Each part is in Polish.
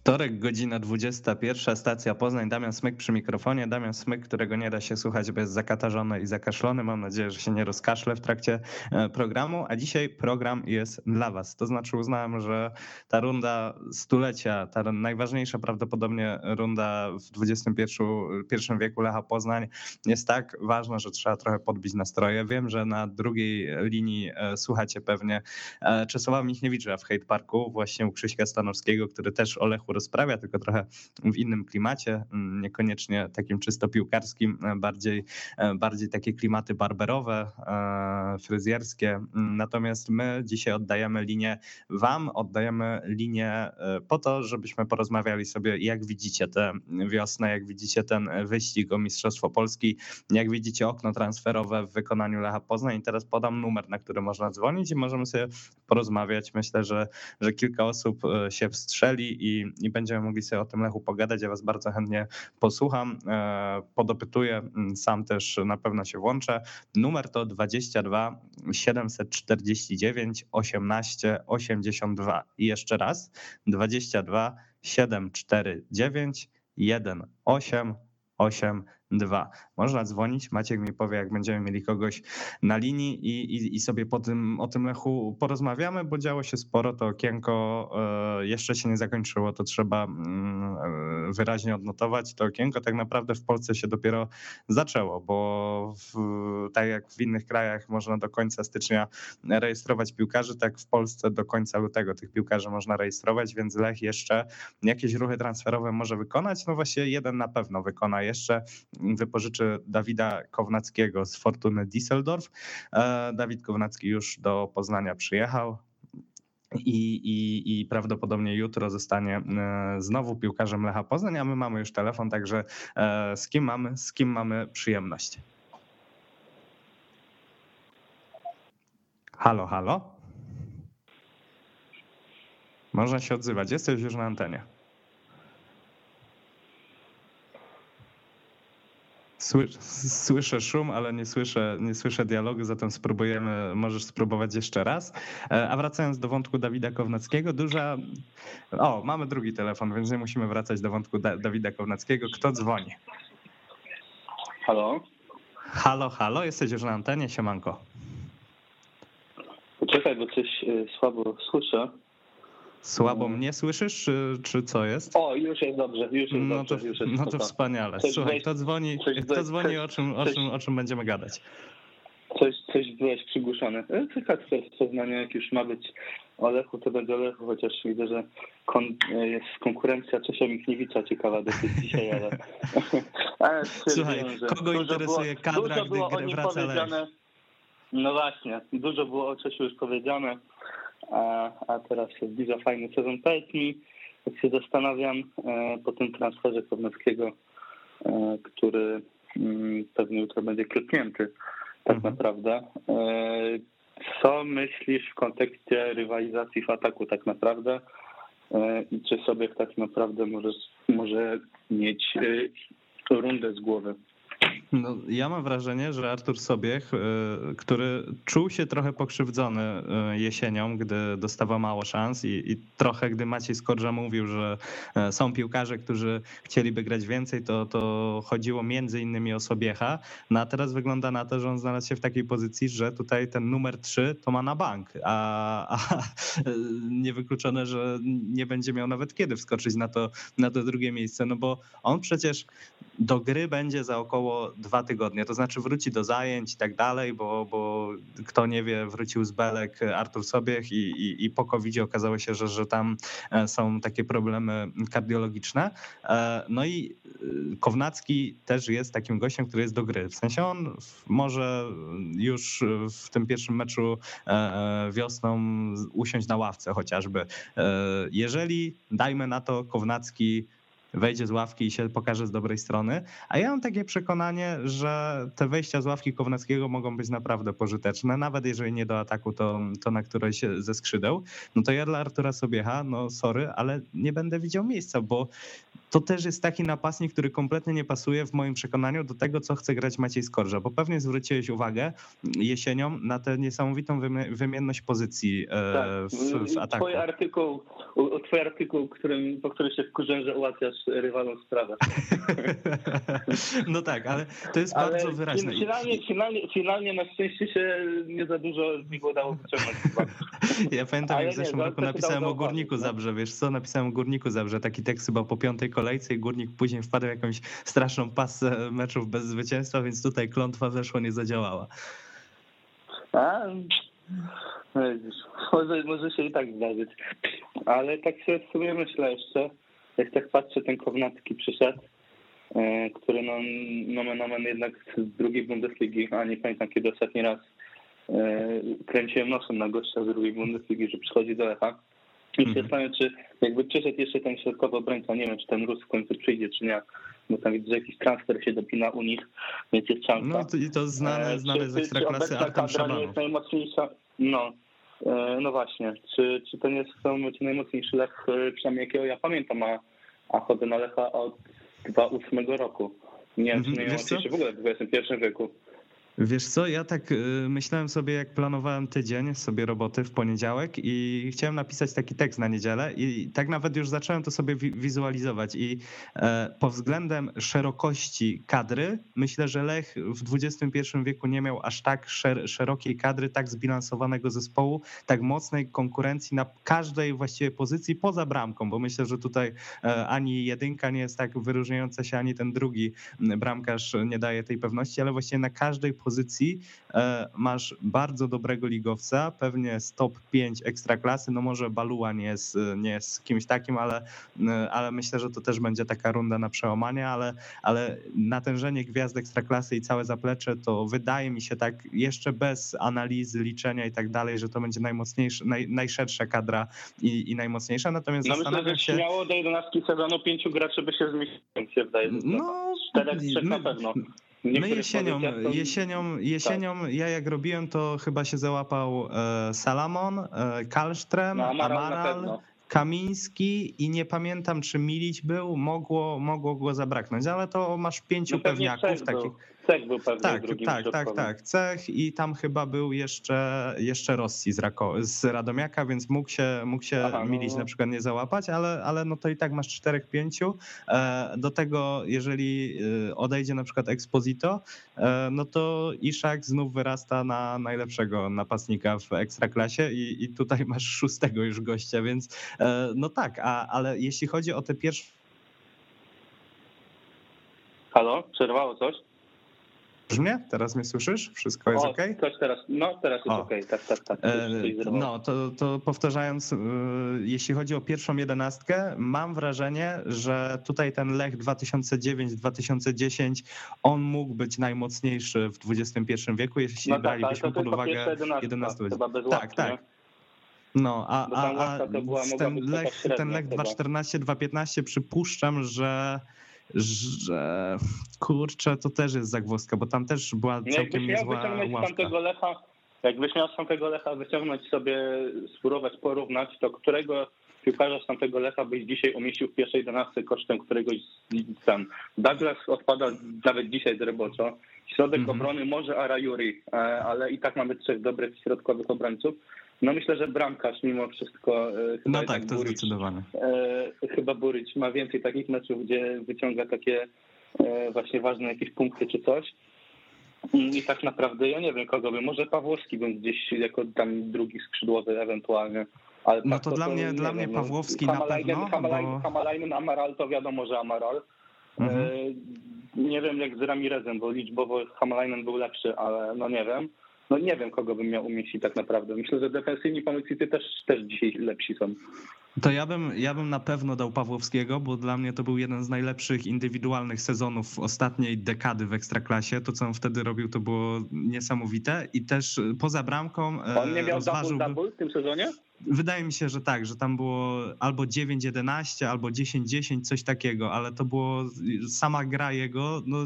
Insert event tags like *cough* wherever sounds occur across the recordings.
Wtorek, godzina 21, stacja Poznań, Damian Smyk przy mikrofonie. Damian Smyk, którego nie da się słuchać, bo jest zakatarzony i zakaszlony. Mam nadzieję, że się nie rozkaszle w trakcie e, programu. A dzisiaj program jest dla Was. To znaczy uznałem, że ta runda stulecia, ta najważniejsza prawdopodobnie runda w XXI wieku Lecha Poznań jest tak ważna, że trzeba trochę podbić nastroje. Wiem, że na drugiej linii e, słuchacie pewnie e, Czesława Michniewicza w Hate Parku, właśnie u Krzyśka Stanowskiego, który też o Lechu rozprawia, tylko trochę w innym klimacie, mm, niekoniecznie takim czysto piłkarskim, e, bardziej, e, bardziej takie klimaty barberowe, e, fryzjerskie. Mm, natomiast my dzisiaj oddajemy linię Wam, oddajemy linię po to, żebyśmy porozmawiali sobie, jak widzicie tę wiosnę, jak widzicie ten wyścig o Mistrzostwo Polski, jak widzicie okno transferowe w wykonaniu Lecha Poznań. I teraz podam numer, na który można dzwonić i możemy sobie porozmawiać. Myślę, że, że kilka osób się wstrzeli i i, będziemy mogli sobie o tym Lechu pogadać. Ja Was bardzo chętnie posłucham, e, podopytuję, mm, sam też na pewno się włączę. Numer to 22 749 18 82. I jeszcze raz 22 749 18 82 można dzwonić. Maciek mi powie, jak będziemy mieli kogoś na linii i, i, i sobie po tym, o tym Lechu porozmawiamy, bo działo się sporo. To okienko e, jeszcze się nie zakończyło, to trzeba mm, e, wyraźnie odnotować. To okienko tak naprawdę w Polsce się dopiero zaczęło, bo w, tak jak w innych krajach można do końca stycznia rejestrować piłkarzy, tak w Polsce do końca lutego tych piłkarzy można rejestrować, więc Lech jeszcze jakieś ruchy transferowe może wykonać. No właśnie jeden na pewno wykona jeszcze, wypożyczy Dawida Kownackiego z Fortuny Düsseldorf. E, Dawid Kownacki już do Poznania przyjechał. I, i, I prawdopodobnie jutro zostanie e, znowu piłkarzem Lecha Poznań, a my mamy już telefon, także e, z kim mamy, z kim mamy przyjemność? Halo, halo? Można się odzywać, jesteś już na antenie. Słyszę szum, ale nie słyszę, nie słyszę dialogu, zatem spróbujemy, możesz spróbować jeszcze raz. E, a wracając do wątku Dawida Kownackiego, duża. O, mamy drugi telefon, więc nie musimy wracać do wątku da Dawida Kownackiego. Kto dzwoni? Halo? Halo, halo, jesteś już na antenie, siemanko. Poczekaj, bo coś e, słabo słyszę. Słabo mm. mnie słyszysz, czy, czy co jest? O, już jest dobrze, już jest no dobrze. To, już jest no to wspaniale. Coś Słuchaj, kto dzwoni, kto dzwoni o, czym, o, czym, o czym będziemy gadać? Coś, coś byłeś przygłuszony. Czekać z Poznania, jak już ma być o Lechu, to będzie o Lechu, chociaż widzę, że kon, jest konkurencja Czesia Michniewicza ciekawa dosyć dzisiaj, ale... *laughs* ale Słuchaj, kogo interesuje było, kadra, gdy wraca Lech? No właśnie, dużo było o Czesiu już powiedziane a, a teraz się zbliża fajny sezon. Powiedz mi, jak się zastanawiam e, po tym transferze Kownackiego, e, który mm, pewnie jutro będzie klepnięty tak mhm. naprawdę. E, co myślisz w kontekście rywalizacji w ataku tak naprawdę? I czy sobie tak naprawdę możesz, może mieć rundę z głowy? No, ja mam wrażenie, że Artur Sobiech, y, który czuł się trochę pokrzywdzony y, jesienią, gdy dostawał mało szans i, i trochę gdy Maciej Skorża mówił, że e, są piłkarze, którzy chcieliby grać więcej, to, to chodziło między innymi o Sobiecha. No a teraz wygląda na to, że on znalazł się w takiej pozycji, że tutaj ten numer 3 to ma na bank, a, a niewykluczone, że nie będzie miał nawet kiedy wskoczyć na to, na to drugie miejsce, no bo on przecież do gry będzie za około dwa tygodnie, to znaczy wróci do zajęć i tak dalej, bo, bo kto nie wie, wrócił z Belek Artur Sobiech i, i, i po covid okazało się, że, że tam e, są takie problemy kardiologiczne. E, no i e, Kownacki też jest takim gościem, który jest do gry. W sensie on może już w tym pierwszym meczu wiosną usiąść na ławce chociażby. Jeżeli, dajmy na to, Kownacki wejdzie z ławki i się pokaże z dobrej strony. A ja mam takie przekonanie, że te wejścia z ławki Kownackiego mogą być naprawdę pożyteczne, nawet jeżeli nie do ataku, to, to na któreś ze skrzydeł. No to ja dla Artura Sobiecha, no sorry, ale nie będę widział miejsca, bo to też jest taki napastnik, który kompletnie nie pasuje w moim przekonaniu do tego, co chce grać Maciej Skorża, bo pewnie zwróciłeś uwagę jesienią na tę niesamowitą wymienność pozycji e, tak. w, w ataku. Twój artykuł, twój artykuł którym, po którym się wkurzę, że ułatwiasz rywalom sprawę. *laughs* no tak, ale to jest ale bardzo wyraźne. Finalnie, finalnie, finalnie na szczęście się nie za dużo mi udało wyciągnąć. *laughs* ja pamiętam, jak w zeszłym roku napisałem o Górniku no. Zabrze, wiesz co, napisałem o Górniku Zabrze, taki tekst chyba po piątej kolejce i Górnik później wpadł w jakąś straszną pasę meczów bez zwycięstwa, więc tutaj klątwa weszło nie zadziałała. A, może, może się i tak zdarzyć. Ale tak się w sumie myślę jeszcze, jak tak patrzę, ten Kownacki przyszedł, e, który no, nomen omen jednak z drugiej Bundesligi, a nie pamiętam kiedy ostatni raz e, kręciłem nosem na gościa z drugiej Bundesligi, że przychodzi do Lecha. I się zastanawiam, czy jakby przyszedł jeszcze ten środkowy obrońca, nie wiem, czy ten Rus w końcu przyjdzie, czy nie, bo tam widzę, że jakiś transfer się dopina u nich, więc jest szansa. No to, i to znane, e, znane czy, z Ekstraklasy Artem Szabanow. jest najmocniejsza, no, e, no właśnie, czy, czy to nie jest czy najmocniejszy Lech, e, przynajmniej jakiego ja pamiętam, a, a chodzę na Lecha od 2008 roku. Nie wiem, czy mhm. najmocniejszy w ogóle w XXI wieku. Wiesz co, ja tak y, myślałem sobie, jak planowałem tydzień sobie roboty w poniedziałek i chciałem napisać taki tekst na niedzielę i tak nawet już zacząłem to sobie wizualizować i e, pod względem szerokości kadry myślę, że Lech w XXI wieku nie miał aż tak szerokiej kadry, tak zbilansowanego zespołu, tak mocnej konkurencji na każdej właściwie pozycji poza bramką, bo myślę, że tutaj e, ani jedynka nie jest tak wyróżniająca się, ani ten drugi bramkarz nie daje tej pewności, ale właściwie na każdej pozycji pozycji e, masz bardzo dobrego ligowca, pewnie z top 5 ekstraklasy, no może Baluła nie jest, nie jest kimś takim, ale, e, ale myślę, że to też będzie taka runda na przełamanie, ale, ale natężenie gwiazd ekstraklasy i całe zaplecze to wydaje mi się tak jeszcze bez analizy, liczenia i tak dalej, że to będzie najmocniejsza, naj, najszersza kadra i, i najmocniejsza, natomiast no zastanawiam myślę, się... śmiało do 11 sezonu pięciu graczy by się zmieściło, się wydaje. No, czterech, trzech na pewno. My jesienią, jesienią, jesienią tak. ja jak robiłem, to chyba się załapał e, Salamon, e, Kalsztrem, no, Amaral, Amaral Kamiński i nie pamiętam, czy Milić był, mogło, mogło go zabraknąć, ale to masz pięciu no pewniaków takich. Cech był pewnie tak, tak, tak, tak, Cech i tam chyba był jeszcze, jeszcze Rossi z, Rako, z Radomiaka, więc mógł się, mógł się Aha, no, Milić no. na przykład nie załapać, ale, ale no to i tak masz czterech, pięciu. E, do tego, jeżeli e, odejdzie na przykład Exposito, e, no to Iszak znów wyrasta na najlepszego napastnika w Ekstraklasie i, i tutaj masz szóstego już gościa, więc no tak, a, ale jeśli chodzi o te pierwsze Halo, przerwało coś? Brzmię? Teraz mnie słyszysz? Wszystko jest ok? teraz, no teraz jest ok, tak, tak, tak. E, no to, to powtarzając, y, jeśli chodzi o pierwszą jedenastkę, mam wrażenie, że tutaj ten Lech 2009-2010, on mógł być najmocniejszy w XXI wieku, jeśli no tak, bralibyśmy pod uwagę 11 Tak, tak. No, a, a, a ten Lech, ten Lech 2.14-2.15 przypuszczam, że że kurczę, to też jest zagwozdka, bo tam też była całkiem no niezła ławka. Tamtego Lecha, jakbyś miał z tamtego Lecha wyciągnąć sobie, spróbować porównać, to którego piłkarza z tamtego Lecha byś dzisiaj umieścił w pierwszej 11 kosztem któregoś z tam. Douglas odpada nawet dzisiaj z roboczo. Środek mm -hmm. obrony może Arayuri, e, ale i tak mamy trzech dobrych środkowych obrońców. No myślę, że bramkarz mimo wszystko. E, no tak, to Buric, zdecydowanie. E, chyba Buric ma więcej takich meczów, gdzie wyciąga takie e, właśnie ważne jakieś punkty czy coś. I tak naprawdę ja nie wiem kogo by. Może Pawłowski bym gdzieś jako tam drugi skrzydłowy ewentualnie. Ale no tak, to, to, dla mnie, dla mnie wiem, no, Pawłowski na pewno. Hamalainen, bo... Hamalainen, Amaral to wiadomo, że Amaral. Mhm. Nie wiem jak z Ramirezem, bo liczbowo Hamalainen był lepszy, ale no nie wiem no nie wiem, kogo bym miał umieścić tak naprawdę. Myślę, że defensywni pomocnicy też, też dzisiaj lepsi są. To ja bym, ja bym na pewno dał Pawłowskiego, bo dla mnie to był jeden z najlepszych indywidualnych sezonów ostatniej dekady w Ekstraklasie. To, co on wtedy robił, to było niesamowite i też poza bramką On nie miał rozważył... double, double w tym sezonie? Wydaje mi się, że tak, że tam było albo 9-11, albo 10-10, coś takiego, ale to było sama gra jego, no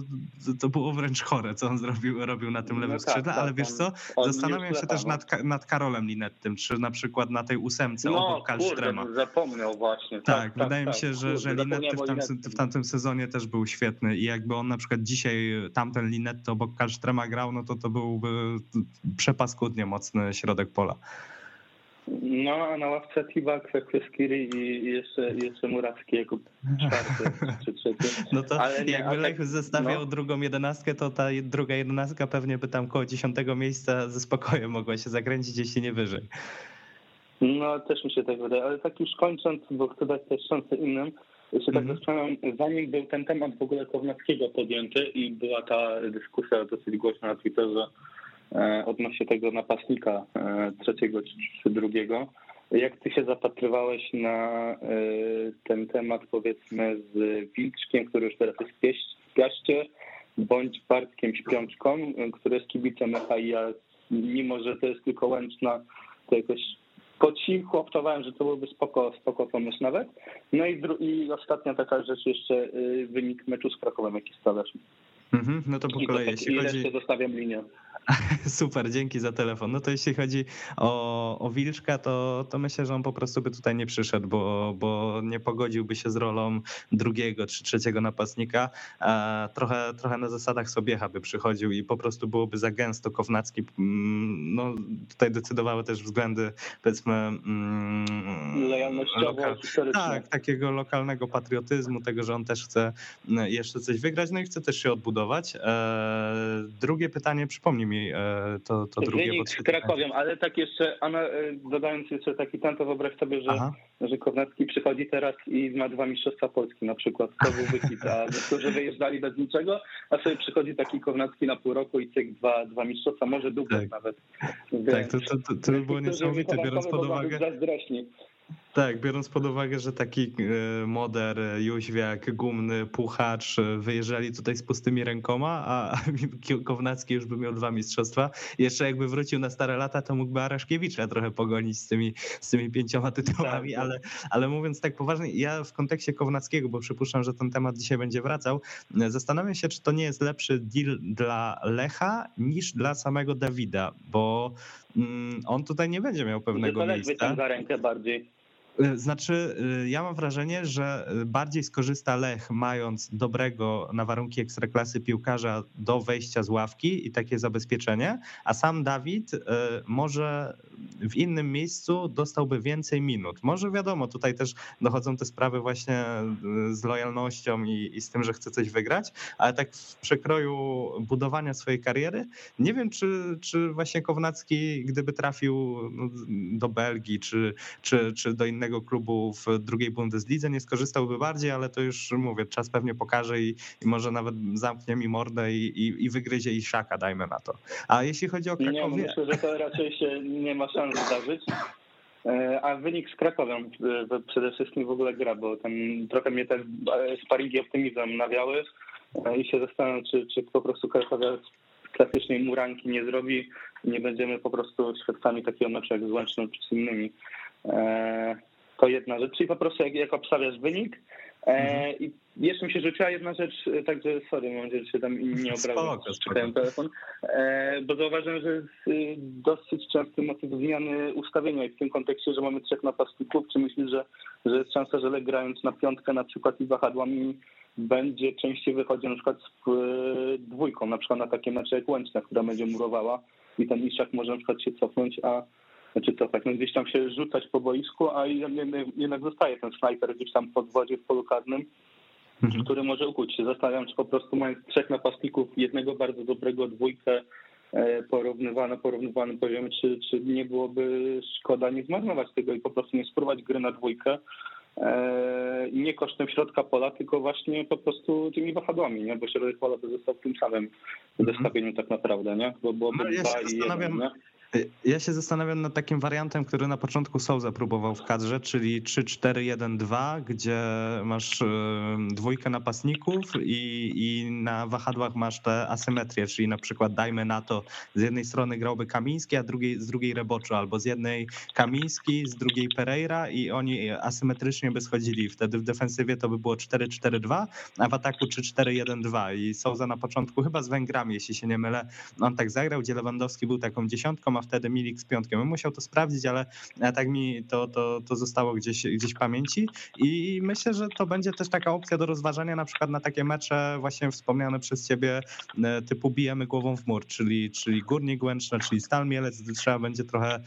to było wręcz chore, co on zrobił, robił na tym lewym no skrzydle, tak, ale tak, wiesz co, zastanawiam się też nad, nad Karolem Linettym, czy na przykład na tej ósemce no, obok Kalsztrema. Kurde, zapomniał właśnie. Tak, tak wydaje tak, mi się, tak. że, że Linetty w tamtym, w tamtym sezonie też był świetny i jakby on na przykład dzisiaj tamten Linetty obok Kallstrema grał, no to to byłby przepaskudnie mocny środek pola. No, a na ławce Tibak, Kweskiri i jeszcze, jeszcze Murawski jako czwarty czy trzeci. No to Ale nie, jakby Lech tak, zestawiał no. drugą jedenastkę, to ta druga jedenastka pewnie by tam koło dziesiątego miejsca ze spokojem mogła się zakręcić, jeśli nie wyżej. No, też mi się tak wydaje, ale tak już kończąc, bo chcę dać też szansę innym, jeszcze tak -hmm. zastanawiam, zanim był ten temat w ogóle Kownackiego podjęty i była ta dyskusja dosyć głośna na Twitterze odnośnie tego napastnika e, trzeciego czy drugiego, jak ty się zapatrywałeś na e, ten temat powiedzmy z Wilczkiem, który już teraz jest w Piaście, bądź Bartkiem Śpiączką, który jest kibicem ja, mimo że to jest tylko Łęczna, to jakoś po cichu optowałem, że to byłby spoko, spoko pomysł nawet. No i, i ostatnia taka rzecz jeszcze, wynik meczu z Krakowem, jaki stawiasz. Mhm, no to po kolei. Jeśli chodzi... zostawiam linię. *laughs* Super, dzięki za telefon. No to jeśli chodzi o, o Wilczka, to, to myślę, że on po prostu by tutaj nie przyszedł, bo, bo nie pogodziłby się z rolą drugiego czy trzeciego napastnika. trochę, trochę na zasadach Sobiecha by przychodził i po prostu byłoby za gęsto. Kownacki, mm, no tutaj decydowały też względy, powiedzmy... Mm, Lojalnościowo, Tak, takiego lokalnego patriotyzmu, tego, że on też chce mm, jeszcze coś wygrać, no i chce też się odbudować. E, drugie pytanie, przypomnij mi e, to, to drugie. Wynik z Krakowiem, ale tak jeszcze, e, dodając jeszcze taki ten, to wyobraź sobie, że, że Kownacki przychodzi teraz i ma dwa mistrzostwa Polski na przykład. To był wyhit, a *laughs* niektórzy wyjeżdżali bez niczego, a sobie przychodzi taki Kownacki na pół roku i cyk, dwa, dwa mistrzostwa, może dublet tak. nawet. tak, to, to, to, to by było niesamowite, biorąc pod uwagę. Tak, biorąc pod uwagę, że taki e, moder, Jóźwiak, gumny, puchacz wyjeżdżali tutaj z pustymi rękoma, a *laughs* Kownacki już by miał dwa mistrzostwa. Jeszcze jakby wrócił na stare lata, to mógłby Araszkiewicza trochę pogonić z tymi, z tymi pięcioma tytułami, tak, tak. ale, ale mówiąc tak poważnie, ja w kontekście Kownackiego, bo przypuszczam, że ten temat dzisiaj będzie wracał, zastanawiam się, czy to nie jest lepszy deal dla Lecha niż dla samego Dawida, bo mm, on tutaj nie będzie miał pewnego miejsca. za rękę bardziej. E, znaczy, e, ja mam wrażenie, że e, bardziej skorzysta Lech, mając dobrego na warunki ekstraklasy piłkarza do wejścia z ławki i takie zabezpieczenie, a sam Dawid może w innym miejscu dostałby więcej minut. Może wiadomo, tutaj też dochodzą te sprawy właśnie z lojalnością i, i z tym, że chce coś wygrać, ale tak w przekroju budowania swojej kariery, nie wiem, czy, czy właśnie Kownacki, gdyby trafił no, do Belgii, czy, czy, czy do innego klubu w drugiej Bundeslidze, nie skorzystałby bardziej, ale to już mówię, czas pewnie pokaże i, i może nawet zamknie mi mordę i, i, i wygryzie i szaka, dajmy na to. A jeśli chodzi o Krakowie... Nie, myślę, że to raczej się nie ma szans zdarzyć. E, a wynik z Krakowem e, przede wszystkim w ogóle gra, bo tam trochę mnie te sparingi optymizmem nawiały e, i się zastanawiam, czy, czy po prostu Krakowia klasycznej muranki nie zrobi nie będziemy po prostu świadkami takiego meczu jak z Łęczną czy z innymi. To jedna rzecz, czyli po prostu jak, jak obstawiasz wynik. E, I jeszcze mi się rzuciła jedna rzecz, e, także sorry, mam nadzieję, że się tam nie obrażam, czytałem telefon, e, bo zauważyłem, że jest dosyć częsty motyw zmiany ustawienia i w tym kontekście, że mamy trzech napastników, czy myślisz, że, że jest szansa, że Lek grając na piątkę na przykład i wahadłami będzie częściej wychodził na przykład z y, dwójką, na przykład na takie mecze jak Łęczna, która będzie murowała i ten Iszak może na przykład się cofnąć, a znaczy co tak, no gdzieś tam się rzucać po boisku, a jednak zostaje ten snajper gdzieś tam pod wodzie w polu karnym, mhm. który może ukuć się. Zastanawiam, czy po prostu mając trzech napastników, jednego bardzo dobrego, dwójkę e, porównywane, porównywanym poziomie, czy, czy nie byłoby szkoda nie zmarnować tego i po prostu nie spróbować gry na dwójkę, e, nie kosztem środka pola, tylko właśnie po prostu tymi wahadłami, nie? bo środek pola to został w tym samym mhm. zestawieniu tak naprawdę, nie? bo byłoby no, ja dwa i jeden. Nie? Ja się zastanawiam nad takim wariantem, który na początku Souza próbował w kadrze, czyli 3-4-1-2, gdzie masz dwójkę napastników i, i na wahadłach masz tę asymetrię, czyli na przykład dajmy na to, z jednej strony grałby Kamiński, a drugiej, z drugiej Reboczo, albo z jednej Kamiński, z drugiej Pereira i oni asymetrycznie by schodzili. Wtedy w defensywie to by było 4-4-2, a w ataku 3-4-1-2 i Souza na początku chyba z Węgrami, jeśli się nie mylę, on tak zagrał, gdzie Lewandowski był taką dziesiątką, wtedy Milik z piątkiem. Bym musiał to sprawdzić, ale tak mi to, to, to zostało gdzieś, gdzieś w pamięci i myślę, że to będzie też taka opcja do rozważania na przykład na takie mecze właśnie wspomniane przez ciebie typu bijemy głową w mur, czyli, czyli Górnik Łęczna, czyli Stal Mielec, trzeba będzie trochę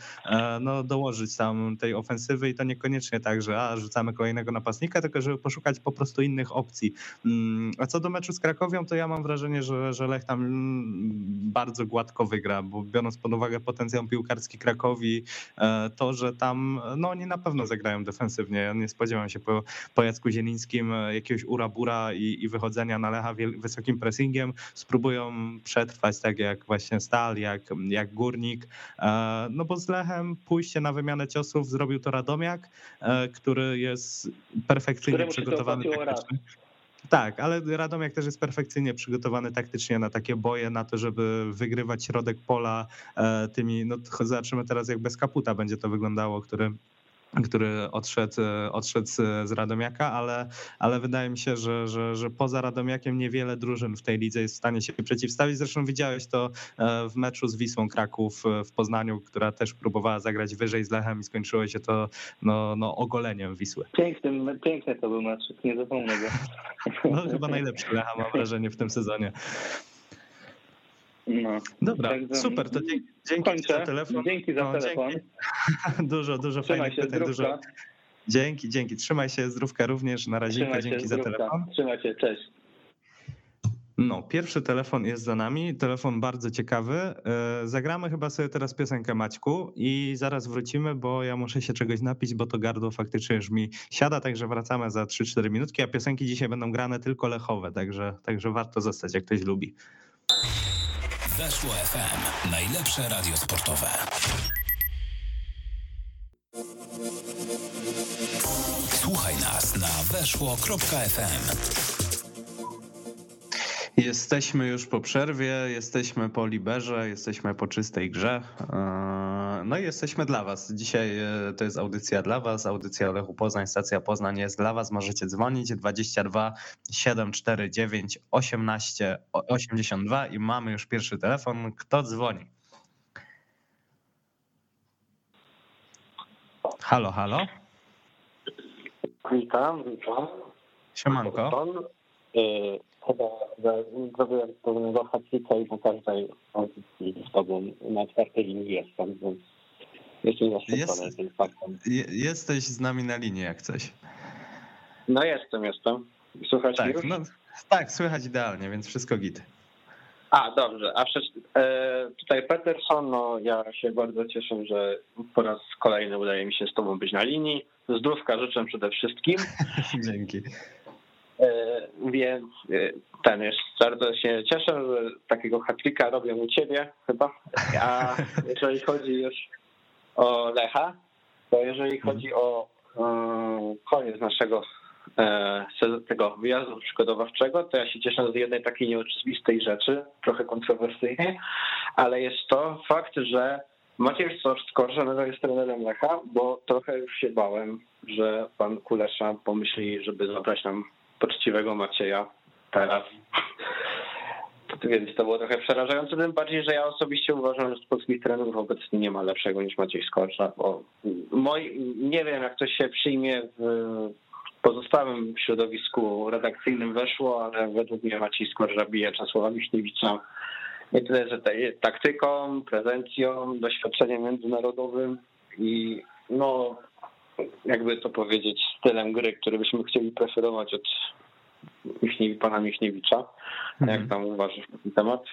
no, dołożyć tam tej ofensywy i to niekoniecznie tak, że a, rzucamy kolejnego napastnika, tylko żeby poszukać po prostu innych opcji. Mm, a co do meczu z Krakowią, to ja mam wrażenie, że, że Lech tam bardzo gładko wygra, bo biorąc pod uwagę potencjał piłkarski Krakowi, e, to, że tam no oni na pewno zagrają defensywnie. Ja nie spodziewam się po, po Jacku Zielińskim e, jakiegoś urabura i, i wychodzenia na Lecha wysokim pressingiem. Spróbują przetrwać tak jak właśnie Stal, jak, jak Górnik. E, no bo z Lechem pójście na wymianę ciosów zrobił to Radomiak, który jest perfekcyjnie przygotowany taktycznie. Tak, ale Radomiak też jest perfekcyjnie przygotowany taktycznie na takie boje, na to, żeby wygrywać środek pola e, tymi, no zobaczymy teraz jak bez Kaputa będzie to wyglądało, który który odszedł, odszedł z Radomiaka, ale, ale wydaje mi się, że, że, że poza Radomiakiem niewiele drużyn w tej lidze jest w stanie się przeciwstawić. Zresztą widziałeś to e, w meczu z Wisłą Kraków e, w Poznaniu, która też próbowała zagrać wyżej z Lechem i skończyło się to no, no, ogoleniem Wisły. Piękny, piękny to był mecz, nie zapomnę go. No chyba najlepszy Lecha mam *laughs* wrażenie w tym sezonie. No. Dobra, Także super, to dzięki, dzięki za telefon. Dzięki za no, telefon. Dzięki. *laughs* dużo, dużo Trzymaj fajnych się, pytań, dużo. Dzięki, dzięki. Trzymaj się, zdrówka również. Na razie, dzięki się, za telefon. Trzymaj się, cześć. No, pierwszy telefon jest za nami, telefon bardzo ciekawy. E, zagramy chyba sobie teraz piosenkę Maćku i zaraz wrócimy, bo ja muszę się czegoś napić, bo to gardło faktycznie już mi siada, także wracamy za 3-4 minutki, a piosenki dzisiaj będą grane tylko lechowe, także, także warto zostać, jak ktoś lubi. Weszło FM. Najlepsze radio sportowe. Słuchaj nas na weszło.fm. Jesteśmy już po przerwie, jesteśmy po liberze, jesteśmy po czystej grze. No i jesteśmy dla Was. Dzisiaj e, to jest audycja dla Was, audycja Lechu Poznań, stacja Poznań jest dla Was. Możecie dzwonić 22 749 18 82 i mamy już pierwszy telefon. Kto dzwoni? Halo, halo. Witam, witam. Siemanko. E, chyba zrobiłem pełnego haczyka i po każdej audycji z tobą na czwartej linii jestem, więc jestem zaszczycony Jest, tym faktem. Jesteś z nami na linii jak coś. No jestem, jestem. Słychać tak, no, tak, słychać idealnie, więc wszystko git. A, dobrze. A przecież, e, tutaj Peterson, no ja się bardzo cieszę, że po raz kolejny udaje mi się z tobą być na linii. Zdrówka życzę przede wszystkim. *laughs* Dzięki. E, więc e, ten jest bardzo się cieszę, że takiego hatlika robię u ciebie chyba. A *laughs* jeżeli chodzi już Lecha, to jeżeli chodzi o e, koniec naszego tego wyjazdu przygotowawczego, to ja się cieszę z jednej takiej nieoczywistej rzeczy, trochę kontrowersyjnej, ale jest to fakt, że Maciej Skorża jest trenerem Lecha, bo trochę już się bałem, że pan Kulesza pomyśli, żeby zabrać nam poczciwego Macieja teraz. Więc to było trochę przerażające, tym bardziej, że ja osobiście uważam, że z polskich trenerów obecnie nie ma lepszego niż Maciej Skorcza, bo moi, nie wiem jak to się przyjmie w pozostałym środowisku redakcyjnym weszło, ale według mnie Maciej Skorża bije Czesława Miśniewicza nie tyle, że taktyką, prezencją, doświadczeniem międzynarodowym i no jakby to powiedzieć, stylem gry, który byśmy chcieli preferować od pana Michniewicza. Jak mhm. tam uważasz na ten temat?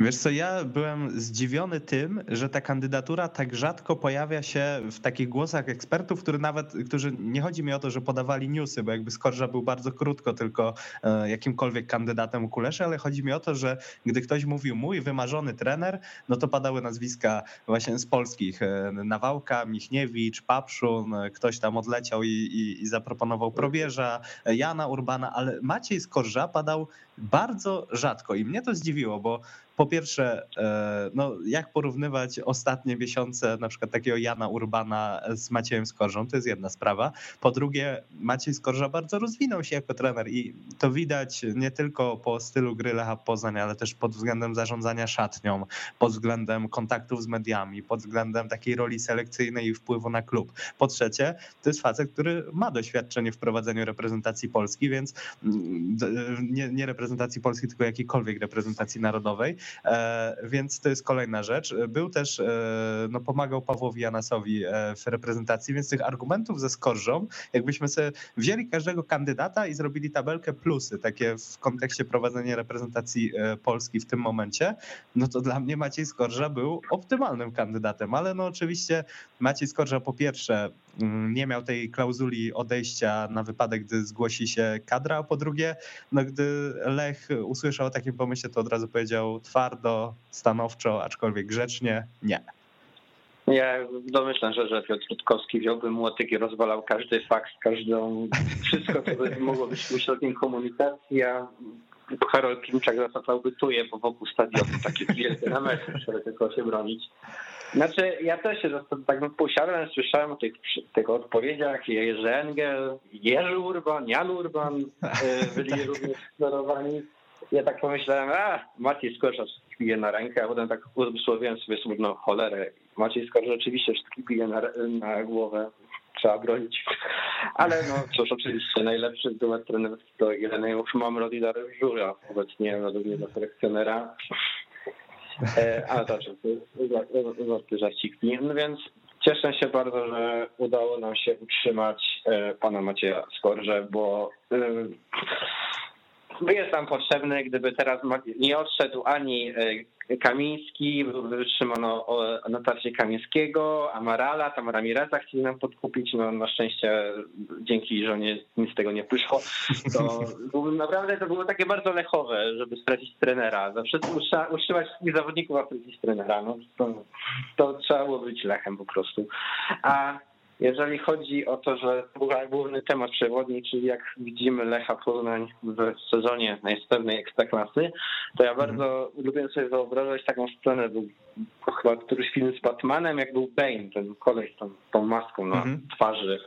Wiesz co, ja byłem zdziwiony tym, że ta kandydatura tak rzadko pojawia się w takich głosach ekspertów, którzy nawet, którzy nie chodzi mi o to, że podawali newsy, bo jakby Skorża był bardzo krótko tylko e, jakimkolwiek kandydatem Kuleszy, ale chodzi mi o to, że gdy ktoś mówił mój wymarzony trener, no to padały nazwiska właśnie z polskich. E, Nawałka, Michniewicz, Papszun, e, ktoś tam odleciał i, i, i zaproponował Probierza, Jana Urbana, ale Maciej Skorża padał bardzo rzadko i mnie to zdziwiło, bo po pierwsze, e, no, jak porównywać ostatnie miesiące na przykład takiego Jana Urbana z Maciejem Skorżą, to jest jedna sprawa. Po drugie, Maciej Skorża bardzo rozwinął się jako trener i to widać nie tylko po stylu gry Lecha Poznań, ale też pod względem zarządzania szatnią, pod względem kontaktów z mediami, pod względem takiej roli selekcyjnej i wpływu na klub. Po trzecie, to jest facet, który ma doświadczenie w prowadzeniu reprezentacji Polski, więc mm, nie, nie reprezentacji Polski, tylko jakiejkolwiek reprezentacji narodowej, E, więc to jest kolejna rzecz. Był też, e, no pomagał Pawłowi Janasowi e, w reprezentacji, więc tych argumentów ze skorżą, jakbyśmy sobie wzięli każdego kandydata i zrobili tabelkę plusy, takie w kontekście prowadzenia reprezentacji Polski w tym momencie, no to dla mnie Maciej Skorża był optymalnym kandydatem, ale no oczywiście Maciej Skorża po pierwsze mm, nie miał tej klauzuli odejścia na wypadek, gdy zgłosi się kadra, a po drugie, no gdy Lech usłyszał o takim pomyśle, to od razu powiedział twardo, stanowczo, aczkolwiek grzecznie, nie. Ja domyślam, że, że Piotr Rutkowski wziąłby młotyk i rozwalał każdy fakt, każdą, wszystko, co by mogło być środkiem komunikacji, a Karol Klimczak zasadzałby tuje po wokół stadionu, takie wielkie namety, żeby tylko się bronić. Znaczy, ja też się tak posiadłem, słyszałem o tych, tych odpowiedziach, Jerzy Engel, Jerzy Urban, Jan Urban e, *laughs* byli również sterowani ja tak pomyślałem, a Maciej Skorża pije na rękę, a potem tak uzmysłowiłem sobie smutną cholerę. Maciej Skorża oczywiście wszystkich pije na, na głowę, trzeba bronić. Ale no cóż, oczywiście najlepszy duet trenerski to Ireneusz Mamrod i Dariusz Żura, obecnie według mnie do selekcjonera. E, ale to żarty żarciki. No więc cieszę się bardzo, że udało nam się utrzymać e, pana Macieja Skorże, bo jest tam potrzebny, gdyby teraz nie odszedł ani e, Kamiński, wytrzymano notację Kamińskiego, Amarala, tam Ramireza chcieli nam podkupić, no na szczęście dzięki żonie nic z tego nie wyszło. To *laughs* naprawdę to było takie bardzo lechowe, żeby stracić trenera. Zawsze utrzymać wszystkich zawodników, a stracić trenera. No, to, to trzeba było być lechem po prostu. A jeżeli chodzi o to, że główny temat przewodni, czyli jak widzimy Lecha Poznań w sezonie najpewnej ekstraklasy, to ja bardzo mhm. lubię sobie wyobrażać taką scenę, był chyba któryś film z Batmanem, jak był Bane, ten koleś tą, tą maską na mhm. twarzy.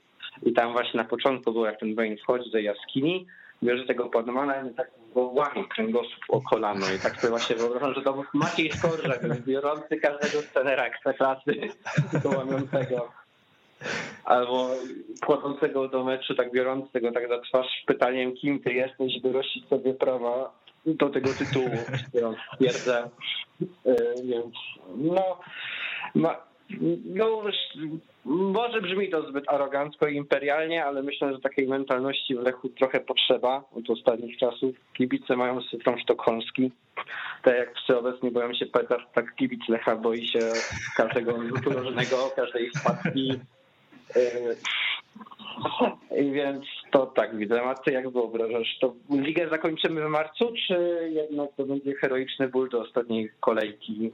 I tam właśnie na początku było, jak ten Bane wchodzi do jaskini, bierze tego Batmana i tak go łamie kręgosłup o kolano. I tak sobie właśnie wyobrażam, że to był Maciej Skorżak, *laughs* biorący każdego scenera ekstraklasy, *laughs* tylko łamiącego albo wchodzącego do meczu, tak biorącego tak za twarz pytaniem, kim ty jesteś, by rościć sobie prawa do tego tytułu, ja stwierdzę. E, więc no, ma, no może brzmi to zbyt arogancko i imperialnie, ale myślę, że takiej mentalności w Lechu trochę potrzeba od ostatnich czasów. Kibice mają syndrom sztokholmski. Tak jak obecnie boją się Petar, tak kibic Lecha boi się każdego rzutu rożnego, każdej wpadki, I więc to tak widzę. A ty jak wyobrażasz? To ligę zakończymy w marcu, czy jednak to będzie heroiczny ból do ostatniej kolejki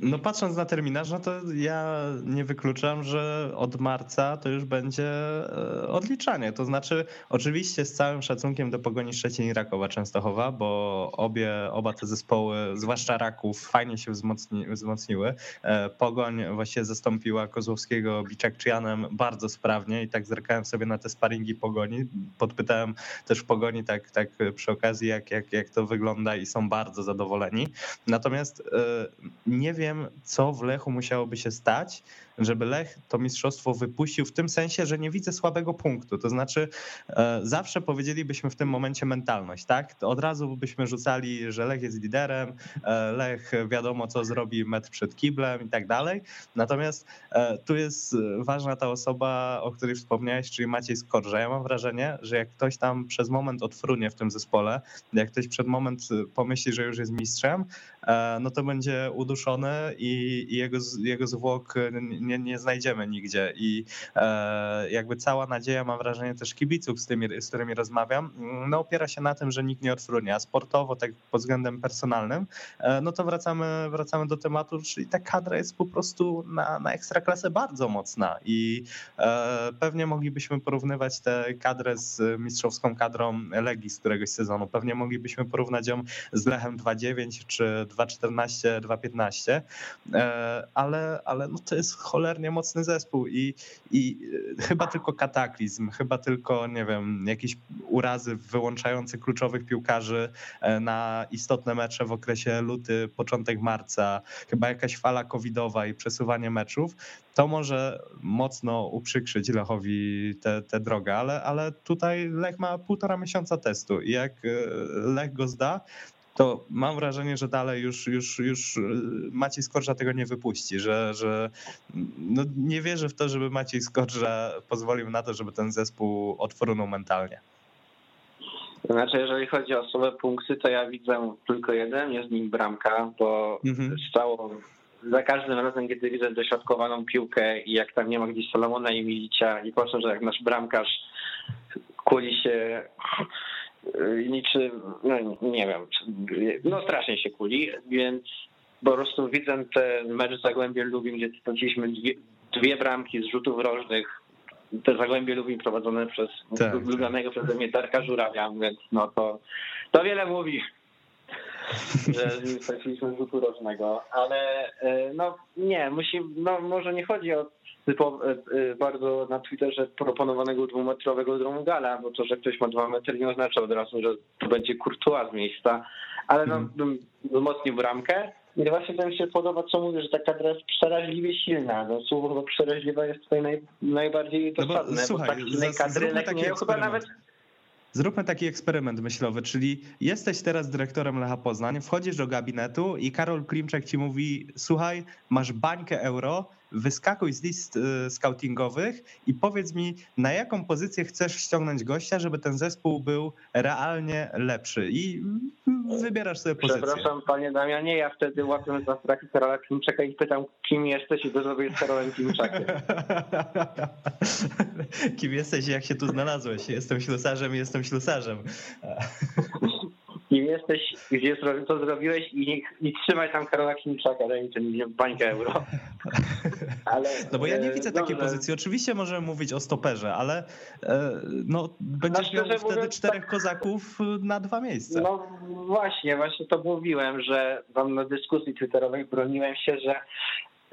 no patrząc na terminarz, no to ja nie wykluczam, że od marca to już będzie e, odliczanie. To znaczy oczywiście z całym szacunkiem do Pogoni Szczecin i Rakowa Częstochowa, bo obie, oba te zespoły, zwłaszcza Raków, fajnie się wzmocni, wzmocniły. E, Pogoń właśnie zastąpiła Kozłowskiego Biczakczyjanem bardzo sprawnie i tak zerkałem sobie na te sparingi Pogoni. Podpytałem też Pogoni tak, tak przy okazji, jak, jak, jak to wygląda i są bardzo zadowoleni. Natomiast nie nie wiem, co w Lechu musiałoby się stać, żeby Lech to mistrzostwo wypuścił w tym sensie, że nie widzę słabego punktu. To znaczy, e, zawsze powiedzielibyśmy w tym momencie mentalność, tak? To od razu byśmy rzucali, że Lech jest liderem, e, Lech wiadomo, co zrobi metr przed kiblem i tak dalej. Natomiast e, tu jest ważna ta osoba, o której wspomniałeś, czyli Maciej Skorża. Ja mam wrażenie, że jak ktoś tam przez moment odfrunie w tym zespole, jak ktoś przed moment pomyśli, że już jest mistrzem, no to będzie uduszony i jego, jego zwłok nie, nie znajdziemy nigdzie. I e, jakby cała nadzieja, mam wrażenie też kibiców, z, tymi, z którymi rozmawiam, no opiera się na tym, że nikt nie odfrunie, a sportowo, tak pod względem personalnym, e, no to wracamy, wracamy do tematu, czyli ta kadra jest po prostu na, na ekstraklasę bardzo mocna. I e, pewnie moglibyśmy porównywać tę kadrę z mistrzowską kadrą Legii z któregoś sezonu, pewnie moglibyśmy porównać ją z Lechem 2.9 czy 2.14, 2.15, e, ale, ale no to jest cholernie mocny zespół i, i chyba tylko kataklizm, chyba tylko, nie wiem, jakieś urazy wyłączające kluczowych piłkarzy e, na istotne mecze w okresie luty, początek marca, chyba jakaś fala covidowa i przesuwanie meczów, to może mocno uprzykrzyć Lechowi tę drogę, ale, ale tutaj Lech ma półtora miesiąca testu i jak e, Lech go zda, to mam wrażenie, że dalej już, już, już Maciej Skorża tego nie wypuści, że, że no nie wierzę w to, żeby Maciej Skorża pozwolił na to, żeby ten zespół otworzył mentalnie. Znaczy, jeżeli chodzi o słabe punkty, to ja widzę tylko jeden, jest nim bramka, bo mhm. stało za każdym razem, kiedy widzę dośrodkowaną piłkę i jak tam nie ma gdzieś Salomona i Milicia i proszę, że jak nasz bramkarz kuli się niczym, no nie wiem, no strasznie się kuli, więc po prostu widzę ten mecz z Zagłębiem Lubim, gdzie straciliśmy dwie, dwie bramki z rzutów rożnych, te Zagłębie Lubim prowadzone przez tak. lubianego przeze mnie Darka Żurawia, więc no to, to wiele mówi że straciliśmy rzutu rożnego, ale e, no nie, musi, no może nie chodzi o bardzo na Twitterze proponowanego dwumetrowego dromugala, bo to, że ktoś ma dwa metry nie oznacza od razu, że to będzie kurtua z miejsca, ale no, bym wzmocnił bramkę. I właśnie to mi się podoba, co mówisz, że ta kadra jest przeraźliwie silna. No, słowo chyba przeraźliwa jest tutaj naj, najbardziej dosadne. No bo, słuchaj, bo tak silnej kadry nie chyba nawet Zróbmy taki eksperyment myślowy, czyli jesteś teraz dyrektorem Lecha Poznań, wchodzisz do gabinetu i Karol Klimczak ci mówi: Słuchaj, masz bańkę euro, wyskakuj z list y, scoutingowych i powiedz mi, na jaką pozycję chcesz ściągnąć gościa, żeby ten zespół był realnie lepszy. I wybierasz sobie pozycję. Przepraszam, panie Damianie, ja wtedy łapię za straki Karola Klimczaka i pytam, kim jesteś i to zrobię z Karolem Klimczakiem. *laughs* kim jesteś i jak się tu znalazłeś? Jestem ślusarzem i jestem ślusarzem. *laughs* kim jesteś, gdzie to zrobiłeś i, i trzymaj tam Karola Klimczaka, daj mi ten bańkę euro. *laughs* Ale, no bo ja nie widzę takiej pozycji. Oczywiście możemy mówić o stoperze, ale e, no, będziesz no, miał wtedy czterech tak, kozaków na dwa miejsca. No właśnie, właśnie to mówiłem, że wam na dyskusji twitterowej broniłem się, że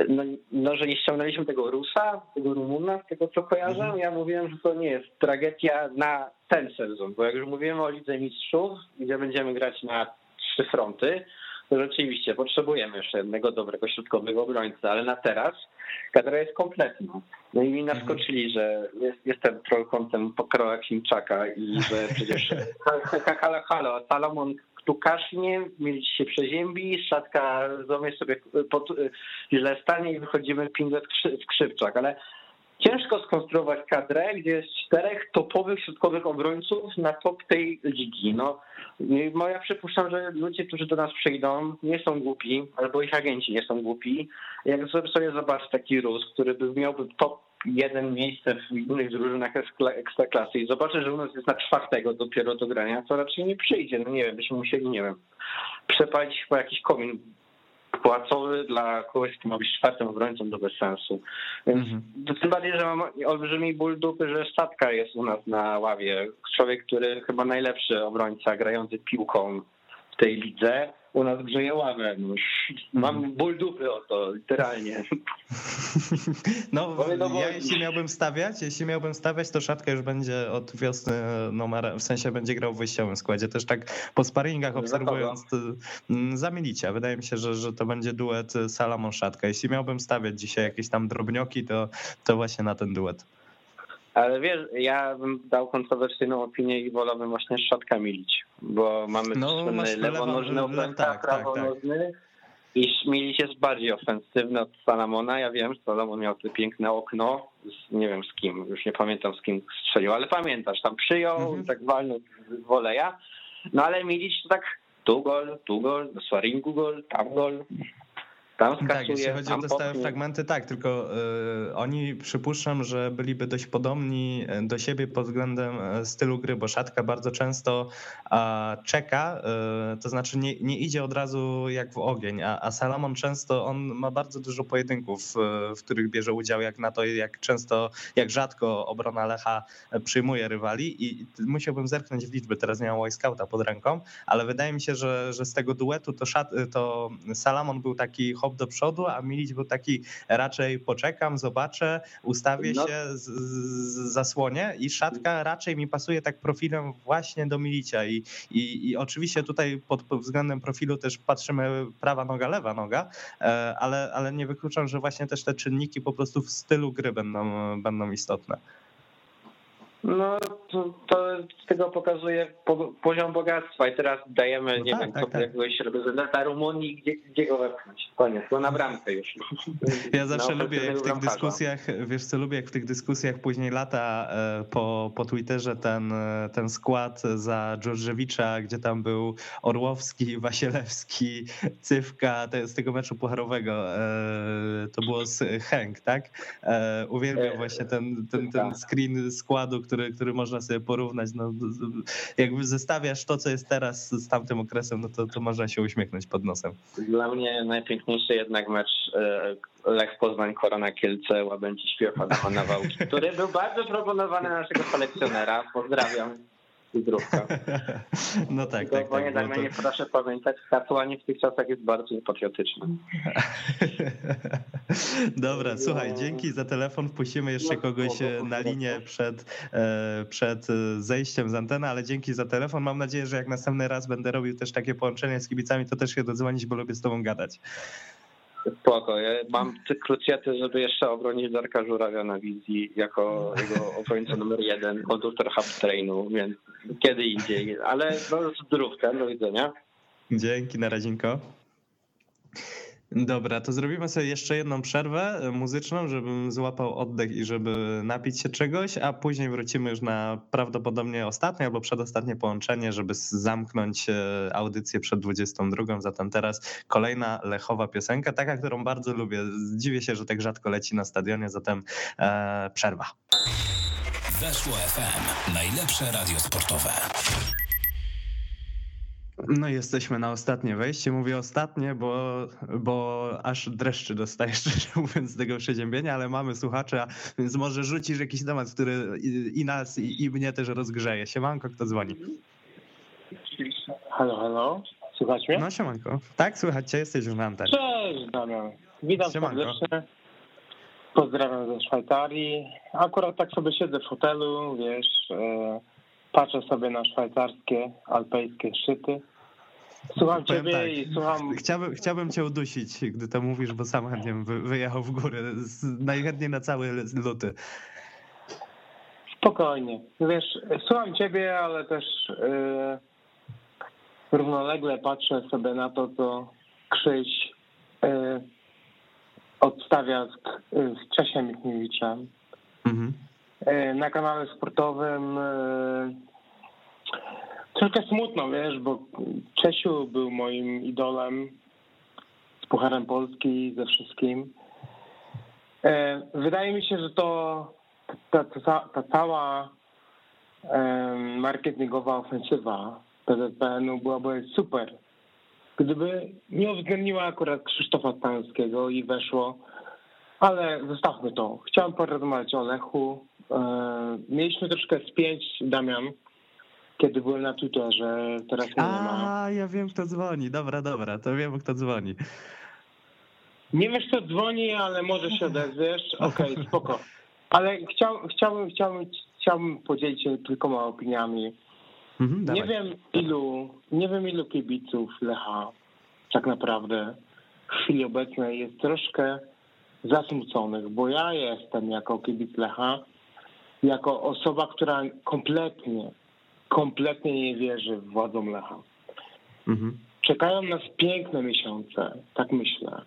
no, no, że nie ściągnęliśmy tego Rusa, tego Rumuna, z tego co kojarzę. Mhm. Ja mówiłem, że to nie jest tragedia na ten sezon, bo jak już mówiłem o Lidze Mistrzów, gdzie będziemy grać na trzy fronty, to rzeczywiście potrzebujemy jeszcze jednego dobrego środkowego obrońcy, ale na teraz kadra jest kompletna. No i mi naskoczyli, że jest, jestem trollkątem pokroja Klimczaka i że przecież *laughs* halo, halo, Salomon tu kasznie, mieć się przeziębi, szatka złamie sobie pod, źle stanie i wychodzimy pinglet skrzypczak, ale ciężko skonstruować kadrę, gdzie jest czterech topowych środkowych obrońców na top tej ligi. No, ja przypuszczam, że ludzie, którzy do nas przyjdą, nie są głupi, albo ich agenci nie są głupi. Jak sobie zobaczyć taki Rus, który by miałby top jeden miejsce w innych drużynach ekstraklasy i zobaczę, że u nas jest na czwartego dopiero do grania, to raczej nie przyjdzie. No nie wiem, byśmy musieli, nie wiem, przepalić chyba jakiś komin płacowy dla kogoś, kto ma być czwartym obrońcą, to bez sensu. Więc mm -hmm. tym bardziej, że mam olbrzymi ból dupy, że Statka jest u nas na ławie. Człowiek, który chyba najlepszy obrońca grający piłką w tej lidze u nas grzeje ławę. No. Mam ból dupy o to, literalnie. *laughs* No, ja jeśli miałbym stawiać, jeśli miałbym stawiać, to Szatka już będzie od wiosny numer, w sensie będzie grał w wyjściowym składzie. Też tak po sparingach obserwując mm, zamilicie. Wydaje mi się, że, że to będzie duet Salamon-Szatka. Jeśli miałbym stawiać dzisiaj jakieś tam drobnioki, to, to właśnie na ten duet. Ale wiesz, ja bym dał kontrowersyjną opinię i wolałbym właśnie szczotka milić, bo mamy no, lewonożny obrońca, tak, prawonożny tak, tak. i Milić jest bardziej ofensywny od Salamona. Ja wiem, że Salomon miał to piękne okno, z, nie wiem z kim, już nie pamiętam z kim strzelił, ale pamiętasz, tam przyjął, mhm. tak walnął z woleja. No ale Milić to tak tu gol, tu gol, do Swaringu gol, tam gol. Tam skasuje, Tak, jeśli chodzi o te stałe fragmenty, tak, tylko y, oni przypuszczam, że byliby dość podobni e, do siebie pod względem e, stylu gry, bo Szatka bardzo często y, czeka, y, to znaczy nie, nie idzie od razu jak w ogień, a, a Salamon często, on ma bardzo dużo pojedynków, w których bierze udział, jak na to, jak często, jak rzadko obrona Lecha przyjmuje rywali i musiałbym zerknąć w liczby, teraz nie mam White Scouta pod ręką, ale wydaje mi się, że, że z tego duetu to, szat, to Salamon był taki hop do przodu, a Milić był taki raczej poczekam, zobaczę, ustawię no. się, z, z, zasłonię i Szatka raczej mi pasuje tak profilem właśnie do Milicia i, i, i oczywiście tutaj pod, pod względem profilu też patrzymy prawa noga, lewa noga, e, ale, ale nie wykluczam, że właśnie też te czynniki po prostu w stylu gry będą, będą istotne. No to, to z tego pokazuje po, poziom bogactwa i teraz dajemy, no nie tak, wiem, tak, tak. jakiegoś reprezentanta Rumunii, gdzie, gdzie go wepchnąć. Koniec, to na bramkę już. *laughs* Ja zawsze lubię jak w tych dyskusjach, wiesz co, lubię jak w tych dyskusjach później lata e, po, po Twitterze ten, e, ten skład za Dżorżewicza, gdzie tam był Orłowski, *laughs* Wasielewski, Cywka, z tego meczu pucharowego, e, to było z Henk, tak? Uwielbiam właśnie ten, ten, ten screen składu, który, który można sobie porównać. No, jakby zestawiasz to, co jest teraz z tamtym okresem, no to, to można się uśmiechnąć pod nosem. Dla mnie najpiękniejszy jednak mecz e, Lech Poznań, Korona Kielce, Łabędzi Śpiew Adama Nawałki, który był bardzo proponowany naszego kolekcjonera. Pozdrawiam zdrówka. *laughs* No tak, tak. Bo tak, tak, to... nie proszę pamiętać, katowanie w tych czasach jest bardzo niepatriotyczne. *laughs* Dobra, słuchaj, dzięki za telefon. Wpuścimy jeszcze kogoś e, na linię przed, e, przed e, zejściem z anteny, ale dzięki za telefon. Mam nadzieję, że jak następny raz będę robił też takie połączenie z kibicami, to też się dodzwonić, bo lubię z tobą gadać. Spoko. Ja mam krucjety, żeby jeszcze obronić Darka Żurawia na wizji jako jego obrońca numer jeden, konduktor hub trainu, więc kiedy indziej. Ale no, zdrówka, do widzenia. Dzięki, na radzinko. Dobra, to zrobimy sobie jeszcze jedną przerwę muzyczną, żebym złapał oddech i żeby napić się czegoś, a później wrócimy już na prawdopodobnie ostatnie albo przedostatnie połączenie, żeby zamknąć e, audycję przed 22. Zatem teraz kolejna lechowa piosenka, taka, którą bardzo lubię. Dziwię się, że tak rzadko leci na stadionie, zatem e, przerwa. Weszło FM. Najlepsze radio sportowe. No jesteśmy na ostatnie wejście. Mówię ostatnie, bo, bo aż dreszczy dostaję, *laughs* szczerze mówiąc, z tego przeziębienia, ale mamy słuchacza, więc może rzucisz jakiś temat, który i, nas, i, i, mnie też rozgrzeje. Siemanko, kto dzwoni? Halo, halo. Słychać mnie? No siemanko. Tak, słychać cię, jesteś już na antenie. Cześć, Damian. Witam siemanko. serdecznie. Pozdrawiam ze Szwajcarii. Akurat tak sobie siedzę w hotelu, wiesz, e, patrzę sobie na szwajcarskie, alpejskie szczyty. Słucham ciebie tak, i słucham... Chciałbym, chciałbym cię udusić, gdy to mówisz, bo sam chętnie wyjechał w górę. Najchętniej na cały luty. Spokojnie. Wiesz, słucham ciebie, ale też yy, równolegle patrzę sobie na to, co Krzyś yy, odstawia z, z Czesiem Michniewiczem. Mhm. Yy, na kanale sportowym yy, Trochę smutno, wiesz, bo Czesiu był moim idolem z Pucharem Polski, ze wszystkim. E, wydaje mi się, że to ta, ta, ta cała marketingowa ofensywa PZPN-u byłaby super, gdyby nie uwzględniła akurat Krzysztofa Stańskiego i weszło, ale zostawmy to. Chciałem porozmawiać o Lechu. E, mieliśmy troszkę spięć, Damian, kiedy byłem na Twitterze, teraz nie ma. A, ja wiem kto dzwoni. Dobra, dobra, to wiem kto dzwoni. Nie wiesz kto dzwoni, ale może się odezwiesz. *laughs* Okej, okay, spoko. Ale chciał, chciałbym, chciałbym, chciałbym podzielić się kilkoma opiniami. Mhm, nie wiem ilu, nie wiem ilu kibiców Lecha tak naprawdę w chwili obecnej jest troszkę zasmuconych, bo ja jestem jako kibic Lecha, jako osoba, która kompletnie kompletnie nie wierzy w władzą Lecha. Mhm. Czekają nas piękne miesiące, tak myślę.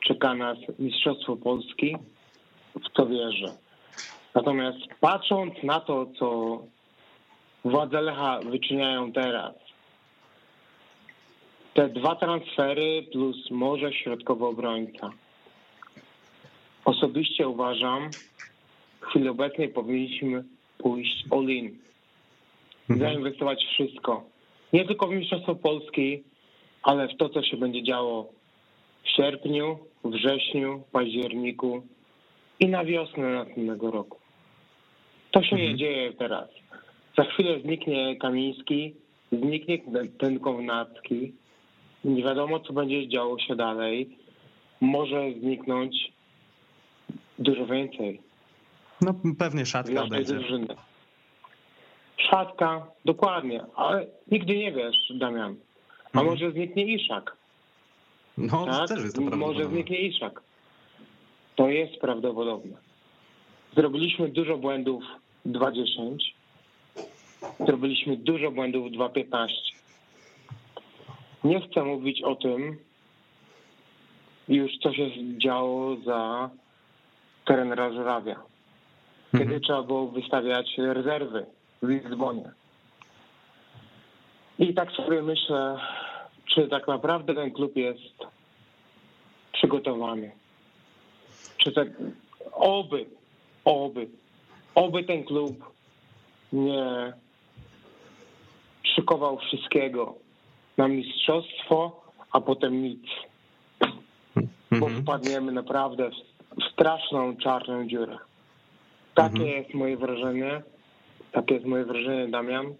Czeka nas Mistrzostwo Polski, w to wierzę. Natomiast patrząc na to, co władze Lecha wyczyniają teraz, te dwa transfery plus może środkowy obrońca. Osobiście uważam, w chwili obecnej powinniśmy pójść all-in. Mhm. Zainwestować wszystko. Nie tylko w Mistrzostwo Polski, ale w to, co się będzie działo w sierpniu, wrześniu, październiku i na wiosnę następnego roku. To się mhm. nie dzieje teraz. Za chwilę zniknie Kamiński, zniknie ten Kownacki. Nie wiadomo, co będzie działo się dalej. Może zniknąć dużo więcej. No pewnie szatka będzie. Drużyny. Szatka, dokładnie, ale nigdy nie wiesz, Damian. A mhm. może zniknie Iszak. No, tak? też jest to Może zniknie Iszak. To jest prawdopodobne. Zrobiliśmy dużo błędów 2.10. Zrobiliśmy dużo błędów 2.15. Nie chcę mówić o tym, już co się działo za trenera Żurawia. Kiedy mhm. trzeba było wystawiać rezerwy w Lizbonie. I tak sobie myślę, czy tak naprawdę ten klub jest przygotowany. Czy tak, oby, oby, oby ten klub nie szykował wszystkiego na mistrzostwo, a potem nic. Bo mhm. wpadniemy naprawdę w straszną czarną dziurę. Takie mhm. jest moje wrażenie. Takie jest moje wrażenie, Damian.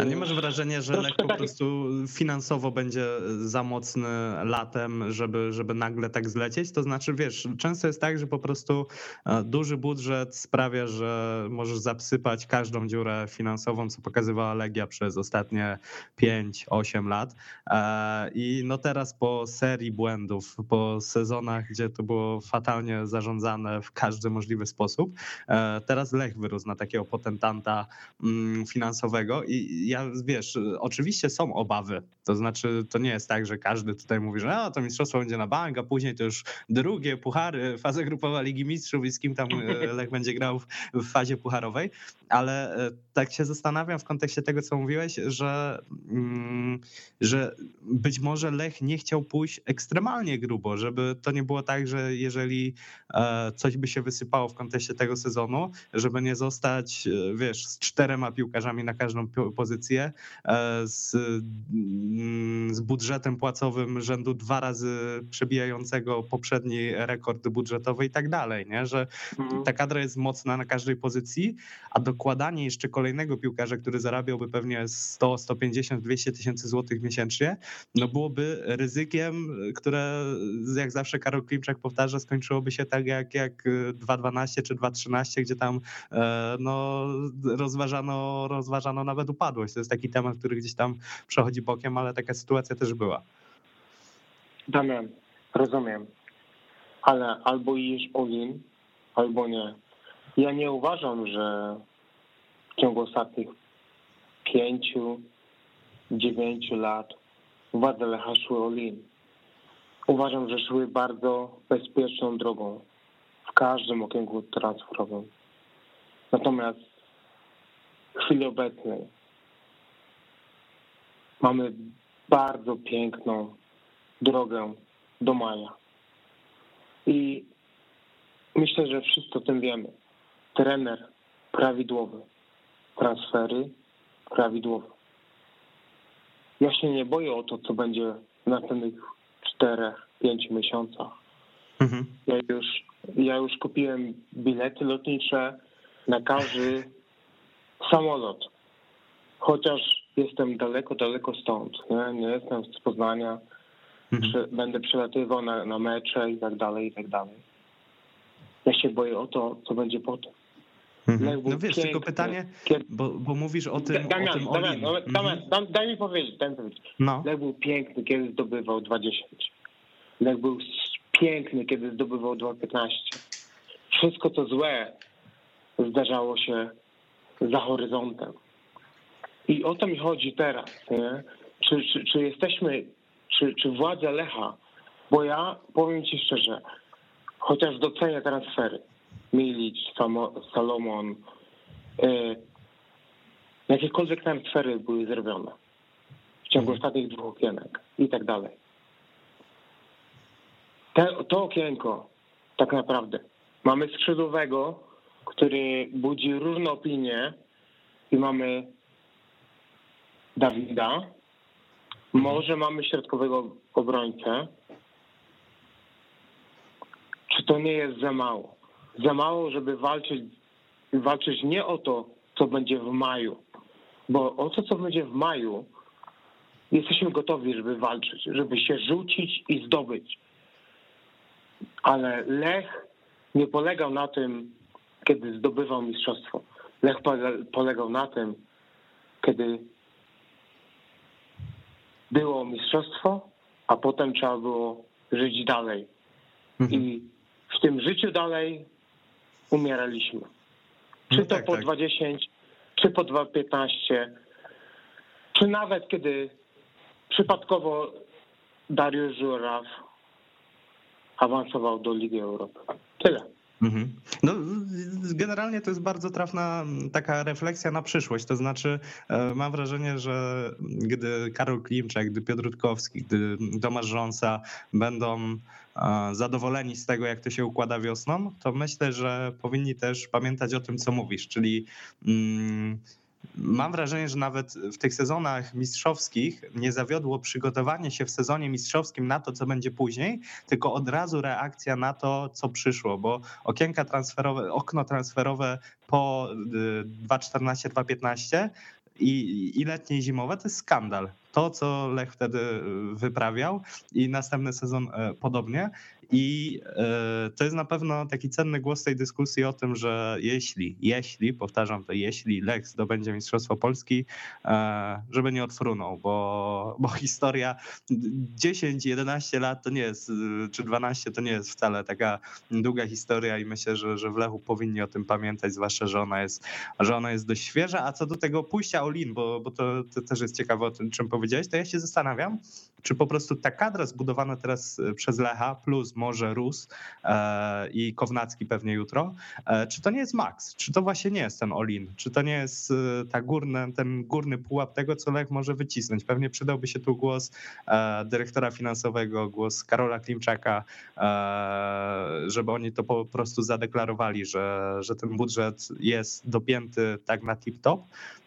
A nie masz wrażenia, że Lech po tak... prostu finansowo będzie za mocny latem, żeby, żeby nagle tak zlecieć? To znaczy, wiesz, często jest tak, że po prostu e, duży budżet sprawia, że możesz zapsypać każdą dziurę finansową, co pokazywała Legia przez ostatnie 5-8 lat. E, I no teraz po serii błędów, po sezonach, gdzie to było fatalnie zarządzane w każdy możliwy sposób, e, teraz Lech wyrósł na takiego potentanta mm, finansowego i ja wiesz, oczywiście są obawy. To znaczy, to nie jest tak, że każdy tutaj mówi, że a, to mistrzostwo będzie na bank, a później to już drugie puchary, faza grupowa Ligi Mistrzów i z kim tam e, *laughs* Lech będzie grał w, fazie pucharowej. Ale e, tak się zastanawiam w kontekście tego, co mówiłeś, że, mm, że być może Lech nie chciał pójść ekstremalnie grubo, żeby to nie było tak, że jeżeli e, coś by się wysypało w kontekście tego sezonu, żeby nie zostać, wiesz, z czterema piłkarzami na każdą pozycję e, z, z budżetem płacowym rzędu dwa razy przebijającego poprzedni rekord budżetowy i tak dalej, nie? że mhm. ta kadra jest mocna na każdej pozycji, a dokładanie jeszcze kolejnego piłkarza, który zarabiałby pewnie 100, 150, 200 tysięcy złotych miesięcznie, no byłoby ryzykiem, które jak zawsze Karol Klimczak powtarza, skończyłoby się tak jak, jak 2.12 czy 2.13, gdzie tam e, no, rozważano, rozważano nawet upadłość upadłość. To jest taki temat, który gdzieś tam przechodzi bokiem, ale taka sytuacja też była. Damian, rozumiem. Ale albo idziesz all albo nie. Ja nie uważam, że w ciągu ostatnich pięciu, dziewięciu lat władze Lecha szły all Uważam, że szły bardzo bezpieczną drogą w każdym okienku transferowym. Natomiast w chwili obecnej mamy bardzo piękną drogę do maja. I myślę, że wszyscy o tym wiemy. Trener prawidłowy, transfery prawidłowe. Ja się nie boję o to, co będzie w następnych czterech, pięciu miesiącach. Mhm. Ja, już, ja już kupiłem bilety lotnicze na każdy samolot. Chociaż jestem daleko, daleko stąd. Nie, nie jestem z Poznania. Mhm. Będę przelatywał na, na mecze i tak dalej, i tak dalej. Ja się boję o to, co będzie potem. Mhm. No wiesz, tylko pytanie, bo, bo mówisz o tym Damian, o tym Damian, no, Damian, mhm. daj mi powiedzieć, daj mi powiedzieć. No. Lech był piękny, kiedy zdobywał 2.10. Lech był piękny, kiedy zdobywał 2.15. Wszystko, co złe, zdarzało się za horyzontem. I o to mi chodzi teraz. Nie? Czy, czy, czy jesteśmy, czy, czy władze Lecha, bo ja powiem ci szczerze, chociaż docenię transfery, Milic, Salomon, e, jakiekolwiek transfery były zrobione. ciągu mhm. ostatnich dwóch okienek i tak dalej. Te, to okienko, tak naprawdę, mamy skrzydłowego, który budzi różne opinie i mamy Dawida, może mamy środkowego obrońcę. Czy to nie jest za mało? Za mało, żeby walczyć, walczyć nie o to, co będzie w maju, bo o to, co będzie w maju, jesteśmy gotowi, żeby walczyć, żeby się rzucić i zdobyć. Ale Lech nie polegał na tym, kiedy zdobywał mistrzostwo. Lech polegał na tym, kiedy było mistrzostwo, a potem trzeba było żyć dalej. Mhm. I w tym życiu dalej umieraliśmy. Czy no to tak, po tak. 20, czy po 2,15, czy nawet kiedy przypadkowo Dariusz Żuraw awansował do Ligi Europy. Tyle. Mhm. No, generalnie to jest bardzo trafna taka refleksja na przyszłość. To znaczy, e, mam wrażenie, że gdy Karol Klimczak, gdy Piotr Rutkowski, gdy Tomasz Rząsa będą e, zadowoleni z tego, jak to się układa wiosną, to myślę, że powinni też pamiętać o tym, co mówisz, czyli. Mm, Mam wrażenie, że nawet w tych sezonach mistrzowskich nie zawiodło przygotowanie się w sezonie mistrzowskim na to, co będzie później, tylko od razu reakcja na to, co przyszło, bo okienka transferowe, okno transferowe po 2.14-2.15 y, i, i letnie i zimowe to jest skandal. To, co Lech wtedy wyprawiał i następny sezon e, podobnie. I e, to jest na pewno taki cenny głos tej dyskusji o tym, że jeśli, jeśli, powtarzam to, jeśli Lech zdobędzie Mistrzostwo Polski, e, żeby nie odfrunął, bo, bo historia 10-11 lat to nie jest, czy 12 to nie jest wcale taka długa historia i myślę, że, że w Lechu powinni o tym pamiętać, zwłaszcza, że ona jest, że ona jest dość świeża, a co do tego pójścia Olin, bo, bo to, to też jest ciekawe o tym, czym powiedziałeś, to ja się zastanawiam, czy po prostu ta kadra zbudowana teraz przez Lecha plus może Rus e, i Kownacki pewnie jutro. E, czy to nie jest Max? Czy to właśnie nie jest ten Olin? Czy to nie jest e, ta górne, ten górny pułap tego, co Lech może wycisnąć? Pewnie przydałby się tu głos dyrektora finansowego, głos Karola Klimczaka, żeby oni to po prostu zadeklarowali, że, że ten budżet jest dopięty tak na tip-top,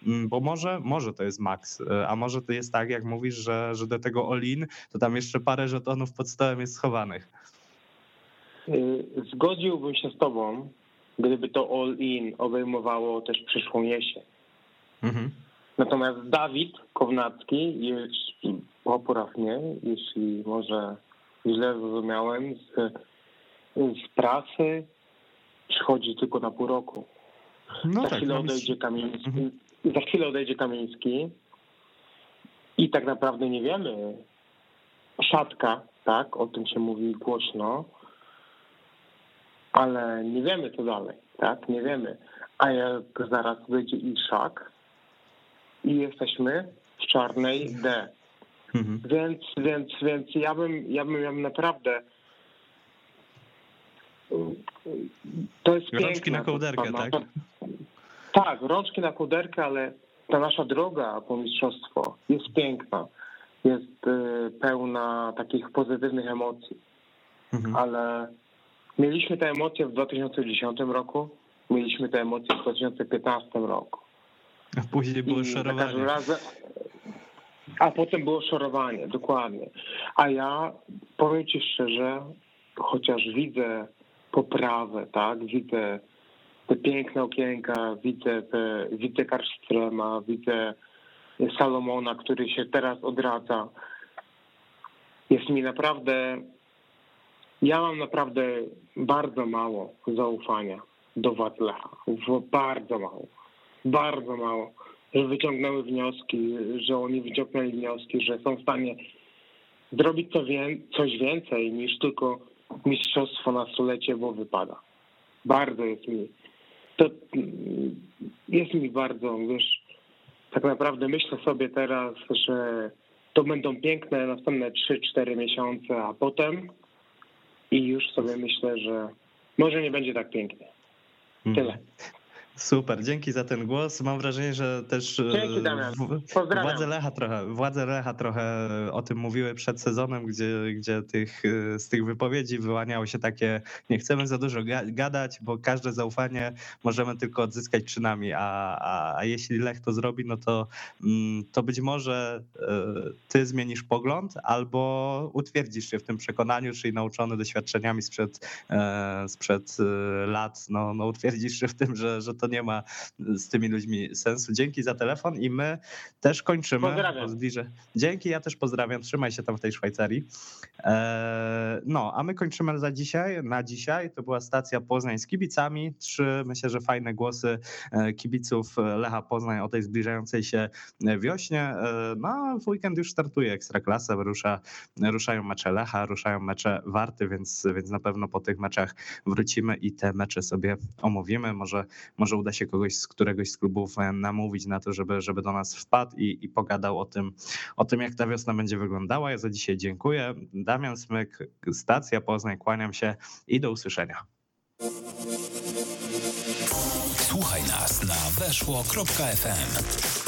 mm, bo może, może to jest Max, a może to jest tak, jak mówisz, że, że do tego Olin to tam jeszcze parę żetonów pod stołem jest schowanych. Y, zgodziłbym się z tobą, gdyby to all-in obejmowało też przyszłą jesień. Mhm. Natomiast Dawid Kownacki jest poprawnie, jeśli może źle zrozumiałem, z, z pracy przychodzi tylko na pół roku. No za, tak, chwilę odejdzie Kamiński, mhm. za chwilę odejdzie Kamiński i tak naprawdę nie wiemy. Szatka, tak, o tym się mówi głośno, ale nie wiemy co dalej, tak? Nie wiemy. A jak zaraz wyjdzie Iszak i jesteśmy w czarnej D. Mhm. Więc, więc, więc ja bym, ja bym, ja bym naprawdę to jest Rączki na kołderkę, tak? Tak, rączki na kołderkę, ale ta nasza droga po mistrzostwo jest piękna. Jest y, pełna takich pozytywnych emocji. Mhm. Ale Mieliśmy te emocje w 2010 roku, mieliśmy te emocje w 2015 roku. A później było I szorowanie. Razem, a potem było szorowanie, dokładnie. A ja powiem ci szczerze, chociaż widzę poprawę, tak, widzę te piękne okienka, widzę, te, widzę Karstrema, widzę Salomona, który się teraz odradza. Jest mi naprawdę ja mam naprawdę bardzo mało zaufania do władz Lecha. Bardzo mało. Bardzo mało. Że wyciągnęły wnioski, że oni wyciągnęli wnioski, że są w stanie zrobić coś więcej niż tylko mistrzostwo na stulecie, bo wypada. Bardzo jest mi. To jest mi bardzo, wiesz, tak naprawdę myślę sobie teraz, że to będą piękne następne 3-4 miesiące, a potem i już sobie myślę, że może nie będzie tak pięknie. Mhm. Tyle. Super, dzięki za ten głos. Mam wrażenie, że też e, dzięki, władze Lecha trochę, władze Lecha trochę o tym mówiły przed sezonem, gdzie, gdzie tych, e, z tych wypowiedzi wyłaniało się takie nie chcemy za dużo gadać, bo każde zaufanie możemy tylko odzyskać czynami, a, a, a jeśli Lech to zrobi, no to, mm, to być może e, ty zmienisz pogląd albo utwierdzisz się w tym przekonaniu, czyli nauczony doświadczeniami sprzed, sprzed lat, no, no utwierdzisz się w tym, że, że to nie ma z tymi ludźmi sensu. Dzięki za telefon i my też kończymy. Pozdrawiam. Zbliżę. Dzięki, ja też pozdrawiam. Trzymaj się tam w tej Szwajcarii. Eee, no, a my kończymy za dzisiaj. Na dzisiaj to była stacja Poznań z kibicami. Trzy, myślę, że fajne głosy e, kibiców Lecha Poznań o tej zbliżającej się wiośnie. E, no, w weekend już startuje Ekstraklasa, rusza, ruszają mecze Lecha, ruszają mecze Warty, więc, więc na pewno po tych meczach wrócimy i te mecze sobie omówimy. Może, może uda się kogoś z któregoś z klubów e, namówić na to, żeby, żeby do nas wpadł i, i pogadał o tym, o tym, jak ta wiosna będzie wyglądała. Ja za dzisiaj dziękuję. Damian Smyk, stacja Poznań, kłaniam się i do usłyszenia. Słuchaj nas na weszło.fm.